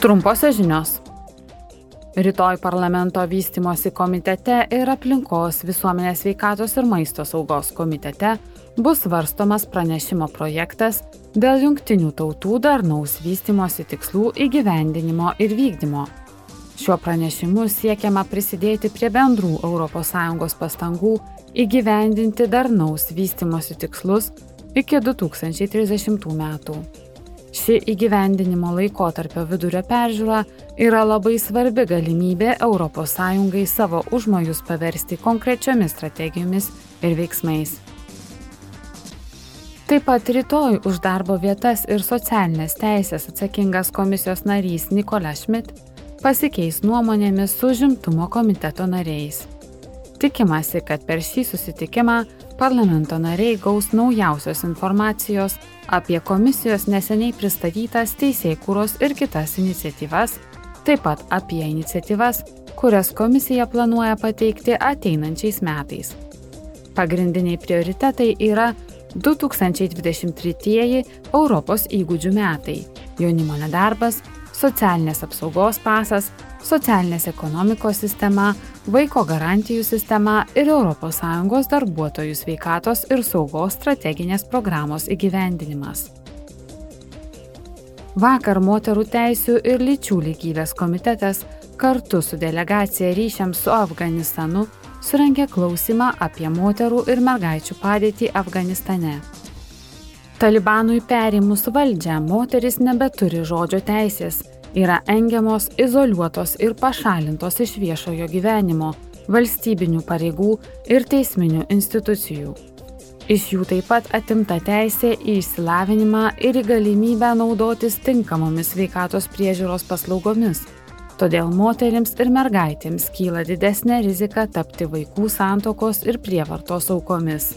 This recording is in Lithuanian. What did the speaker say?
Trumposios žinios. Rytoj parlamento vystimosi komitete ir aplinkos visuomenės veikatos ir maisto saugos komitete bus svarstomas pranešimo projektas dėl jungtinių tautų darnaus vystimosi tikslų įgyvendinimo ir vykdymo. Šiuo pranešimu siekiama prisidėti prie bendrų ES pastangų įgyvendinti darnaus vystimosi tikslus iki 2030 metų. Ši įgyvendinimo laikotarpio vidurio peržiūra yra labai svarbi galimybė ES savo užmojus paversti konkrečiomis strategijomis ir veiksmais. Taip pat rytoj už darbo vietas ir socialinės teisės atsakingas komisijos narys Nikola Šmit pasikeis nuomonėmis su žimtumo komiteto nariais. Tikimasi, kad per šį susitikimą parlamento nariai gaus naujausios informacijos apie komisijos neseniai pristatytas teisėkūros ir kitas iniciatyvas, taip pat apie iniciatyvas, kurias komisija planuoja pateikti ateinančiais metais. Pagrindiniai prioritetai yra 2023 Europos įgūdžių metai - jaunimo nedarbas, socialinės apsaugos pasas, socialinės ekonomikos sistema, vaiko garantijų sistema ir ES darbuotojų sveikatos ir saugos strateginės programos įgyvendinimas. Vakar moterų teisų ir lyčių lygybės komitetas kartu su delegacija ryšiams su Afganistanu surengė klausimą apie moterų ir mergaičių padėtį Afganistane. Talibanui perimus valdžią moteris nebeturi žodžio teisės, yra engiamos, izoliuotos ir pašalintos iš viešojo gyvenimo, valstybinių pareigų ir teisminių institucijų. Iš jų taip pat atimta teisė į išsilavinimą ir į galimybę naudotis tinkamomis sveikatos priežiūros paslaugomis. Todėl moterims ir mergaitėms kyla didesnė rizika tapti vaikų santokos ir prievartos aukomis.